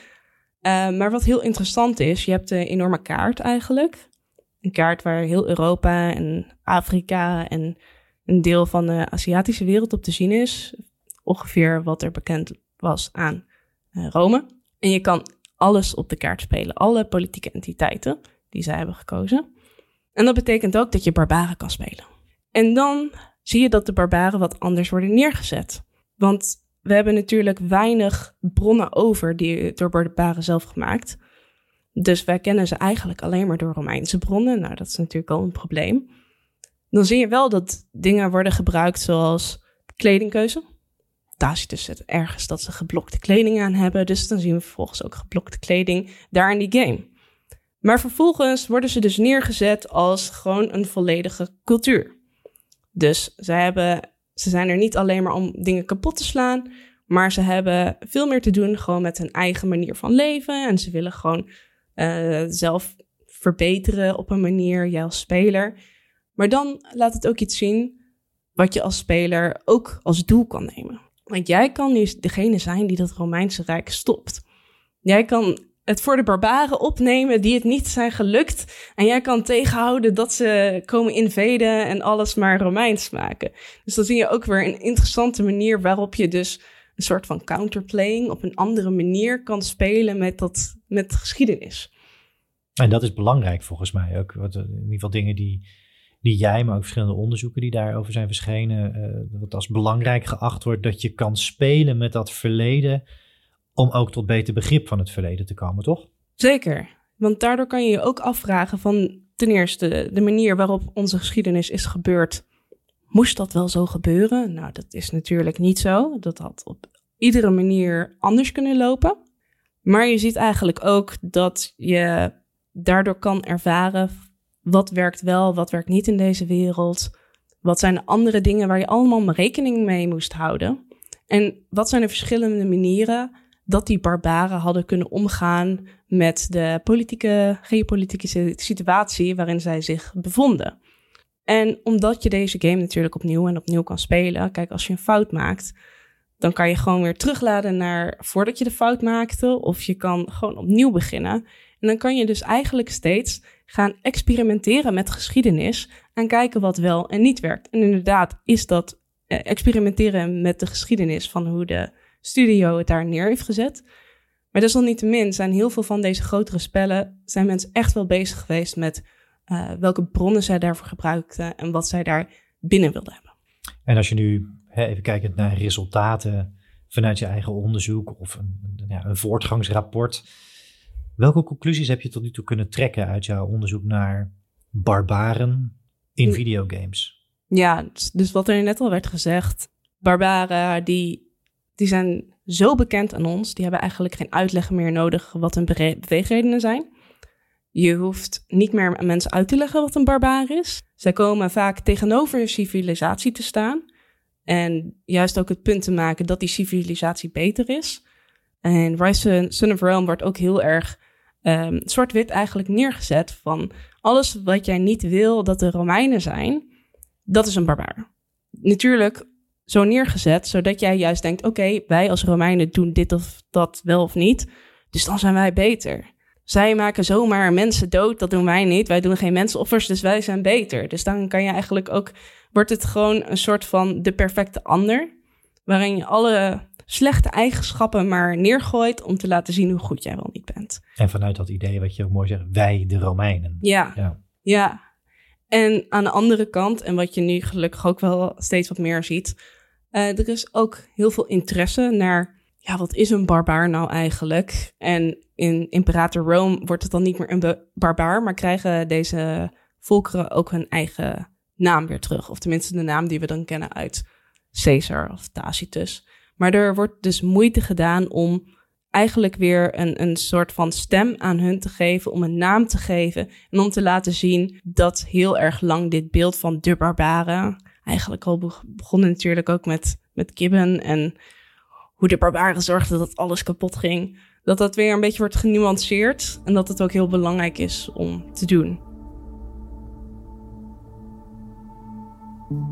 Uh, maar wat heel interessant is, je hebt een enorme kaart eigenlijk. Een kaart waar heel Europa en Afrika en een deel van de Aziatische wereld op te zien is. Ongeveer wat er bekend was aan uh, Rome. En je kan alles op de kaart spelen, alle politieke entiteiten die zij hebben gekozen. En dat betekent ook dat je barbaren kan spelen. En dan zie je dat de barbaren wat anders worden neergezet. Want we hebben natuurlijk weinig bronnen over die door barbaren zelf gemaakt. Dus wij kennen ze eigenlijk alleen maar door Romeinse bronnen. Nou, dat is natuurlijk al een probleem. Dan zie je wel dat dingen worden gebruikt zoals kledingkeuze. Daar ziet dus het ergens dat ze geblokte kleding aan hebben. Dus dan zien we vervolgens ook geblokte kleding daar in die game. Maar vervolgens worden ze dus neergezet als gewoon een volledige cultuur. Dus ze, hebben, ze zijn er niet alleen maar om dingen kapot te slaan, maar ze hebben veel meer te doen gewoon met hun eigen manier van leven. En ze willen gewoon uh, zelf verbeteren op een manier, jij als speler. Maar dan laat het ook iets zien wat je als speler ook als doel kan nemen. Want jij kan nu degene zijn die dat Romeinse Rijk stopt. Jij kan het voor de barbaren opnemen die het niet zijn gelukt. En jij kan tegenhouden dat ze komen invaden en alles maar Romeins maken. Dus dan zie je ook weer een interessante manier waarop je dus een soort van counterplaying op een andere manier kan spelen met, dat, met geschiedenis. En dat is belangrijk volgens mij ook. Wat, in ieder geval dingen die, die jij, maar ook verschillende onderzoeken die daarover zijn verschenen, uh, wat als belangrijk geacht wordt dat je kan spelen met dat verleden om ook tot beter begrip van het verleden te komen, toch? Zeker, want daardoor kan je je ook afvragen van ten eerste de manier waarop onze geschiedenis is gebeurd. Moest dat wel zo gebeuren? Nou, dat is natuurlijk niet zo. Dat had op iedere manier anders kunnen lopen. Maar je ziet eigenlijk ook dat je daardoor kan ervaren wat werkt wel, wat werkt niet in deze wereld. Wat zijn de andere dingen waar je allemaal rekening mee moest houden? En wat zijn de verschillende manieren dat die barbaren hadden kunnen omgaan met de politieke, geopolitieke situatie waarin zij zich bevonden. En omdat je deze game natuurlijk opnieuw en opnieuw kan spelen, kijk, als je een fout maakt, dan kan je gewoon weer terugladen naar voordat je de fout maakte, of je kan gewoon opnieuw beginnen. En dan kan je dus eigenlijk steeds gaan experimenteren met geschiedenis en kijken wat wel en niet werkt. En inderdaad is dat eh, experimenteren met de geschiedenis van hoe de studio het daar neer heeft gezet. Maar desalniettemin zijn heel veel van deze grotere spellen, zijn mensen echt wel bezig geweest met uh, welke bronnen zij daarvoor gebruikten en wat zij daar binnen wilden hebben. En als je nu hè, even kijkt naar resultaten vanuit je eigen onderzoek of een, ja, een voortgangsrapport, welke conclusies heb je tot nu toe kunnen trekken uit jouw onderzoek naar barbaren in videogames? Ja, dus, dus wat er net al werd gezegd, barbaren die die zijn zo bekend aan ons, die hebben eigenlijk geen uitleg meer nodig wat hun beweegredenen zijn. Je hoeft niet meer mensen uit te leggen wat een barbaar is. Zij komen vaak tegenover civilisatie te staan. En juist ook het punt te maken dat die civilisatie beter is. En Rise Son of Realm wordt ook heel erg um, zwart-wit eigenlijk neergezet van alles wat jij niet wil dat de Romeinen zijn, dat is een barbaar. Natuurlijk zo neergezet, zodat jij juist denkt: oké, wij als Romeinen doen dit of dat wel of niet, dus dan zijn wij beter. Zij maken zomaar mensen dood, dat doen wij niet. Wij doen geen mensenoffers, dus wij zijn beter. Dus dan kan je eigenlijk ook, wordt het gewoon een soort van de perfecte ander, waarin je alle slechte eigenschappen maar neergooit om te laten zien hoe goed jij wel niet bent. En vanuit dat idee wat je ook mooi zegt, wij de Romeinen. Ja, ja. ja. En aan de andere kant, en wat je nu gelukkig ook wel steeds wat meer ziet, uh, er is ook heel veel interesse naar ja, wat is een barbaar nou eigenlijk? En in Imperator Rome wordt het dan niet meer een barbaar, maar krijgen deze volkeren ook hun eigen naam weer terug. Of tenminste de naam die we dan kennen uit Caesar of Tacitus. Maar er wordt dus moeite gedaan om eigenlijk weer een, een soort van stem aan hun te geven, om een naam te geven en om te laten zien dat heel erg lang dit beeld van de barbaren, eigenlijk al begonnen natuurlijk ook met, met Gibbon en hoe de barbaren zorgden dat alles kapot ging, dat dat weer een beetje wordt genuanceerd en dat het ook heel belangrijk is om te doen.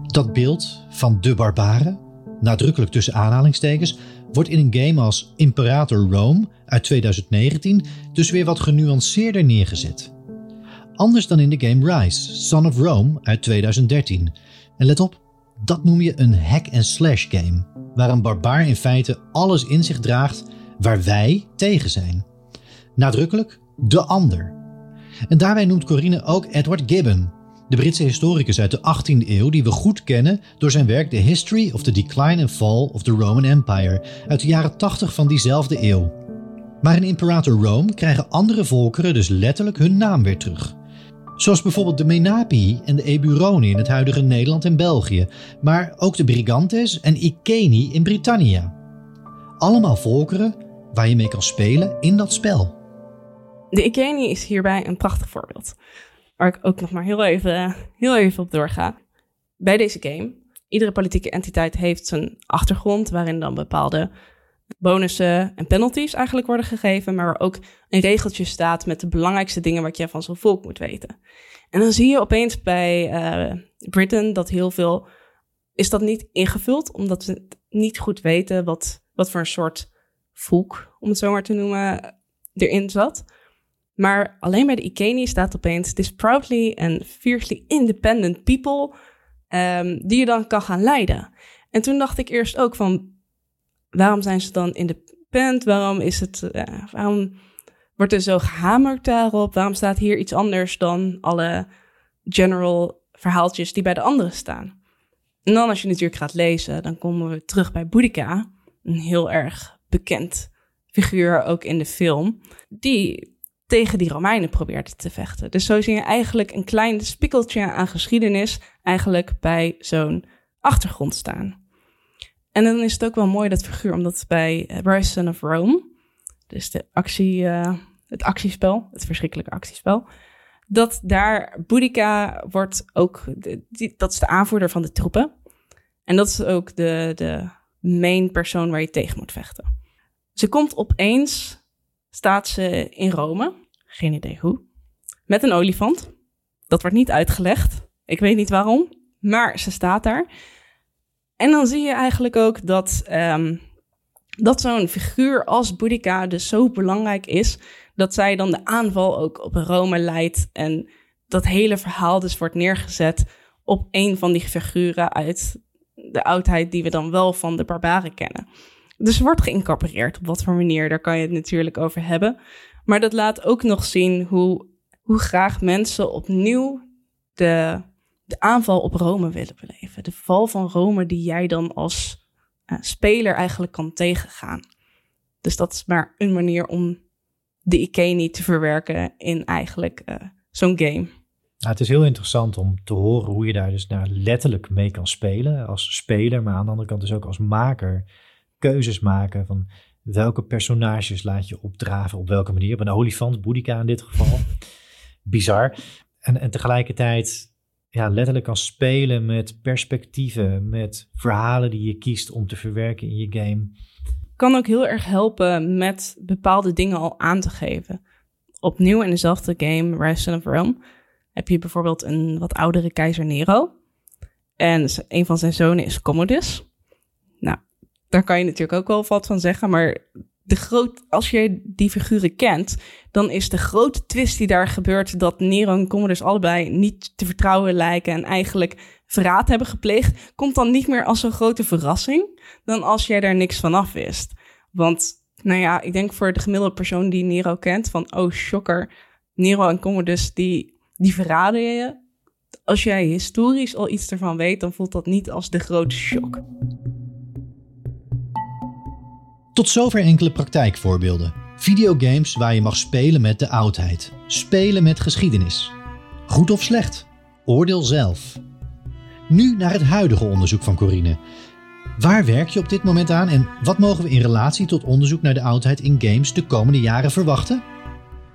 Dat beeld van de barbaren, nadrukkelijk tussen aanhalingstekens, wordt in een game als Imperator Rome uit 2019 dus weer wat genuanceerder neergezet. Anders dan in de game Rise, Son of Rome uit 2013. En let op, dat noem je een hack-and-slash game, waar een barbaar in feite alles in zich draagt waar wij tegen zijn. Nadrukkelijk de ander. En daarbij noemt Corine ook Edward Gibbon, de Britse historicus uit de 18e eeuw die we goed kennen door zijn werk The History of the Decline and Fall of the Roman Empire uit de jaren 80 van diezelfde eeuw. Maar in Imperator Rome krijgen andere volkeren dus letterlijk hun naam weer terug. Zoals bijvoorbeeld de Menapii en de Eburonen in het huidige Nederland en België, maar ook de Brigantes en Iceni in Britannia. Allemaal volkeren waar je mee kan spelen in dat spel. De Iceni is hierbij een prachtig voorbeeld waar ik ook nog maar heel even, heel even op doorga. Bij deze game, iedere politieke entiteit heeft zijn achtergrond, waarin dan bepaalde bonussen en penalties eigenlijk worden gegeven, maar waar ook een regeltje staat met de belangrijkste dingen wat je van zo'n volk moet weten. En dan zie je opeens bij uh, Britain dat heel veel is dat niet ingevuld, omdat ze niet goed weten wat, wat voor een soort volk, om het zo maar te noemen, erin zat. Maar alleen bij de Ikeni staat opeens: This proudly and fiercely independent people. Um, die je dan kan gaan leiden. En toen dacht ik eerst ook van: waarom zijn ze dan independent? Waarom is het. Uh, waarom wordt er zo gehamerd daarop? Waarom staat hier iets anders dan alle general verhaaltjes die bij de anderen staan? En dan, als je natuurlijk gaat lezen, dan komen we terug bij Boudica, een heel erg bekend figuur ook in de film, die tegen die Romeinen probeerde te vechten. Dus zo zie je eigenlijk een klein spikkeltje aan geschiedenis eigenlijk bij zo'n achtergrond staan. En dan is het ook wel mooi dat figuur, omdat bij Rise Son of Rome, dus de actie, uh, het actiespel, het verschrikkelijke actiespel, dat daar Boudica wordt ook, die, dat is de aanvoerder van de troepen. En dat is ook de, de main persoon waar je tegen moet vechten. Ze komt opeens staat ze in Rome, geen idee hoe, met een olifant. Dat wordt niet uitgelegd. Ik weet niet waarom, maar ze staat daar. En dan zie je eigenlijk ook dat, um, dat zo'n figuur als Boudica dus zo belangrijk is, dat zij dan de aanval ook op Rome leidt. En dat hele verhaal dus wordt neergezet op een van die figuren uit de oudheid die we dan wel van de barbaren kennen. Dus wordt geïncorporeerd. Op wat voor manier, daar kan je het natuurlijk over hebben. Maar dat laat ook nog zien hoe, hoe graag mensen opnieuw de, de aanval op Rome willen beleven. De val van Rome die jij dan als uh, speler eigenlijk kan tegengaan. Dus dat is maar een manier om de Ikeni te verwerken in eigenlijk uh, zo'n game. Nou, het is heel interessant om te horen hoe je daar dus naar letterlijk mee kan spelen als speler, maar aan de andere kant dus ook als maker keuzes maken van welke personages laat je opdraven, op welke manier. Op een olifant, Boudica in dit geval. Bizar. En, en tegelijkertijd ja, letterlijk kan spelen met perspectieven, met verhalen die je kiest om te verwerken in je game. Kan ook heel erg helpen met bepaalde dingen al aan te geven. Opnieuw in dezelfde game, Rise of Rome, heb je bijvoorbeeld een wat oudere keizer Nero. En een van zijn zonen is Commodus daar kan je natuurlijk ook wel wat van zeggen. Maar de groot, als je die figuren kent, dan is de grote twist die daar gebeurt dat Nero en Commodus allebei niet te vertrouwen lijken en eigenlijk verraad hebben gepleegd, komt dan niet meer als zo'n grote verrassing dan als jij daar niks van af wist. Want, nou ja, ik denk voor de gemiddelde persoon die Nero kent, van oh, shocker, Nero en Commodus, die, die verraden je. Als jij historisch al iets ervan weet, dan voelt dat niet als de grote shock. Tot zover enkele praktijkvoorbeelden. Videogames waar je mag spelen met de oudheid. Spelen met geschiedenis. Goed of slecht? Oordeel zelf. Nu naar het huidige onderzoek van Corine. Waar werk je op dit moment aan en wat mogen we in relatie tot onderzoek naar de oudheid in games de komende jaren verwachten?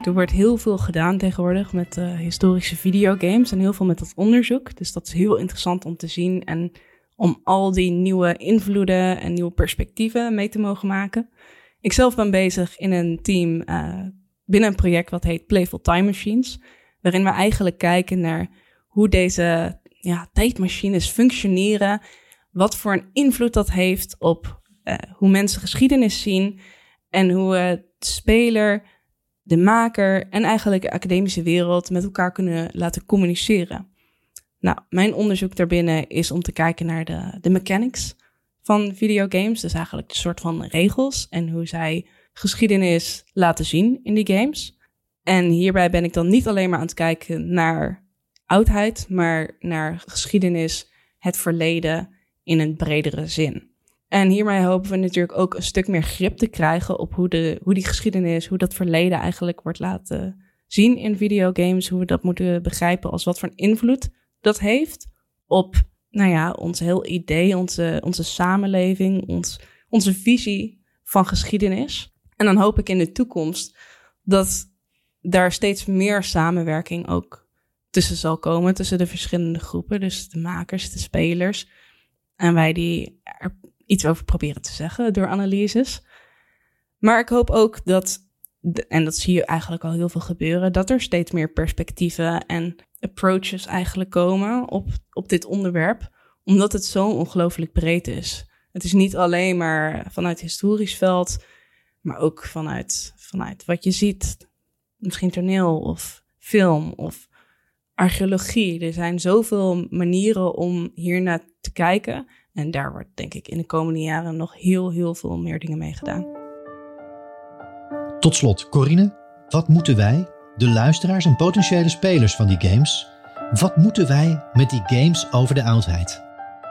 Er wordt heel veel gedaan tegenwoordig met uh, historische videogames en heel veel met dat onderzoek. Dus dat is heel interessant om te zien en om al die nieuwe invloeden en nieuwe perspectieven mee te mogen maken. Ik zelf ben bezig in een team uh, binnen een project wat heet Playful Time Machines, waarin we eigenlijk kijken naar hoe deze ja, tijdmachines functioneren, wat voor een invloed dat heeft op uh, hoe mensen geschiedenis zien en hoe de speler, de maker en eigenlijk de academische wereld met elkaar kunnen laten communiceren. Nou, mijn onderzoek daarbinnen is om te kijken naar de, de mechanics van videogames. Dus eigenlijk de soort van regels en hoe zij geschiedenis laten zien in die games. En hierbij ben ik dan niet alleen maar aan het kijken naar oudheid, maar naar geschiedenis, het verleden in een bredere zin. En hiermee hopen we natuurlijk ook een stuk meer grip te krijgen op hoe, de, hoe die geschiedenis, hoe dat verleden eigenlijk wordt laten zien in videogames. Hoe we dat moeten begrijpen als wat voor invloed dat heeft op, nou ja, ons heel idee, onze, onze samenleving, ons, onze visie van geschiedenis. En dan hoop ik in de toekomst dat daar steeds meer samenwerking ook tussen zal komen, tussen de verschillende groepen, dus de makers, de spelers. En wij die er iets over proberen te zeggen door analyses. Maar ik hoop ook dat, en dat zie je eigenlijk al heel veel gebeuren, dat er steeds meer perspectieven en approaches eigenlijk komen op, op dit onderwerp, omdat het zo ongelooflijk breed is. Het is niet alleen maar vanuit historisch veld, maar ook vanuit, vanuit wat je ziet, misschien toneel of film of archeologie. Er zijn zoveel manieren om hier naar te kijken. En daar wordt denk ik in de komende jaren nog heel, heel veel meer dingen mee gedaan. Tot slot, Corine, wat moeten wij de luisteraars en potentiële spelers van die games. Wat moeten wij met die games over de oudheid?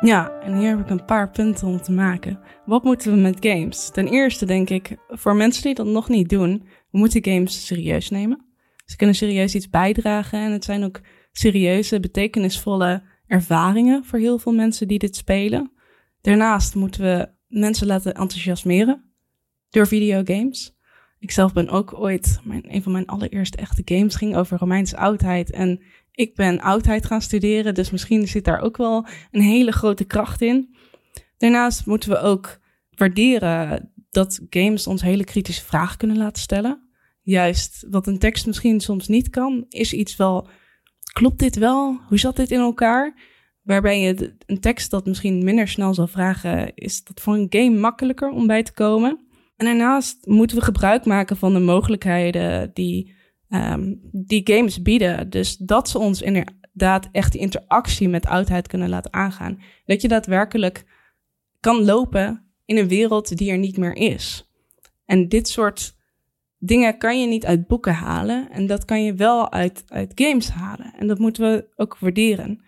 Ja, en hier heb ik een paar punten om te maken. Wat moeten we met games? Ten eerste denk ik, voor mensen die dat nog niet doen, we moeten games serieus nemen. Ze kunnen serieus iets bijdragen en het zijn ook serieuze, betekenisvolle ervaringen voor heel veel mensen die dit spelen. Daarnaast moeten we mensen laten enthousiasmeren door videogames. Ik zelf ben ook ooit, mijn, een van mijn allereerste echte games ging over Romeinse oudheid. En ik ben oudheid gaan studeren, dus misschien zit daar ook wel een hele grote kracht in. Daarnaast moeten we ook waarderen dat games ons hele kritische vragen kunnen laten stellen. Juist wat een tekst misschien soms niet kan, is iets wel. Klopt dit wel? Hoe zat dit in elkaar? Waarbij je een tekst dat misschien minder snel zal vragen, is dat voor een game makkelijker om bij te komen. En daarnaast moeten we gebruik maken van de mogelijkheden die, um, die games bieden. Dus dat ze ons inderdaad echt die interactie met oudheid kunnen laten aangaan. Dat je daadwerkelijk kan lopen in een wereld die er niet meer is. En dit soort dingen kan je niet uit boeken halen. En dat kan je wel uit, uit games halen. En dat moeten we ook waarderen.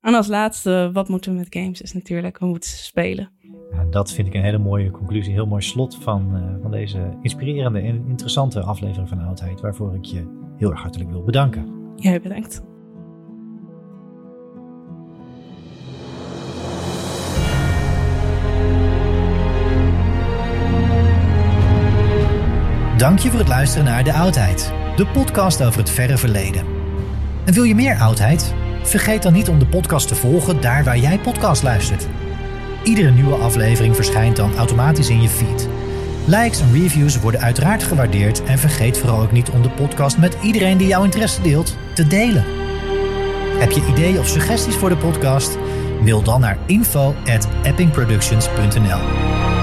En als laatste, wat moeten we met games? Is natuurlijk, we moeten spelen. Ja, dat vind ik een hele mooie conclusie, heel mooi slot van, uh, van deze inspirerende en interessante aflevering van Oudheid, waarvoor ik je heel erg hartelijk wil bedanken. Jij bedankt. Dank je voor het luisteren naar De Oudheid, de podcast over het verre verleden. En wil je meer oudheid? Vergeet dan niet om de podcast te volgen daar waar jij podcast luistert. Iedere nieuwe aflevering verschijnt dan automatisch in je feed. Likes en reviews worden uiteraard gewaardeerd en vergeet vooral ook niet om de podcast met iedereen die jouw interesse deelt te delen. Heb je ideeën of suggesties voor de podcast? Mail dan naar info@eppingproductions.nl.